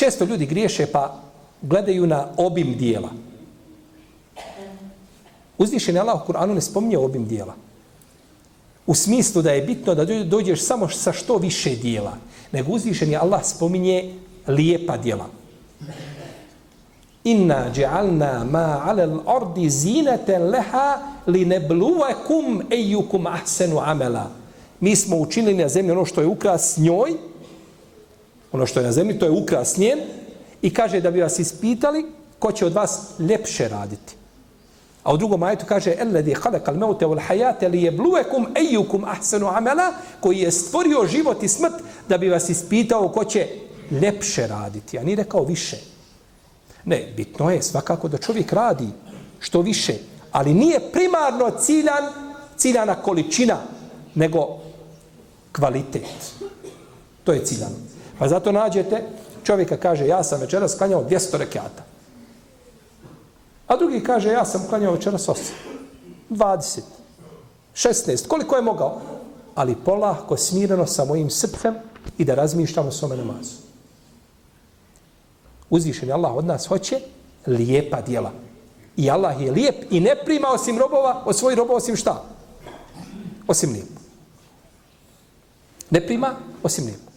Često ljudi griješe pa gledaju na obim dijela. Uzvišen je Allah u Kur'anu ne spominje obim dijela. U smislu da je bitno da dođeš samo sa što više dijela. Nego uzvišen je Allah spominje lijepa dijela. Inna ja'alna ma 'ala al-ardi zinatan laha linabluwakum ayyukum ahsanu 'amala. Mi smo učinili na zemlji ono što je ukras njoj, ono što je na zemlji, to je ukras njen, i kaže da bi vas ispitali ko će od vas ljepše raditi. A u drugom ajetu kaže Elladhi khalaqal mauta wal hayata liyabluwakum ayyukum ahsanu amala koji je stvorio život i smrt da bi vas ispitao ko će ljepše raditi, a nije rekao više. Ne, bitno je svakako da čovjek radi što više, ali nije primarno ciljan, ciljana količina, nego kvalitet. To je ciljano. Pa zato nađete, čovjeka kaže, ja sam večeras klanjao 200 rekiata. A drugi kaže, ja sam klanjao večeras 8, 20, 16, koliko je mogao? Ali polako, smireno sa mojim srcem i da razmišljam o svome namazu. Uzvišen je Allah od nas hoće lijepa dijela. I Allah je lijep i ne prima osim robova, od svojih robova osim šta? Osim lijepo. Ne prima osim lijepo.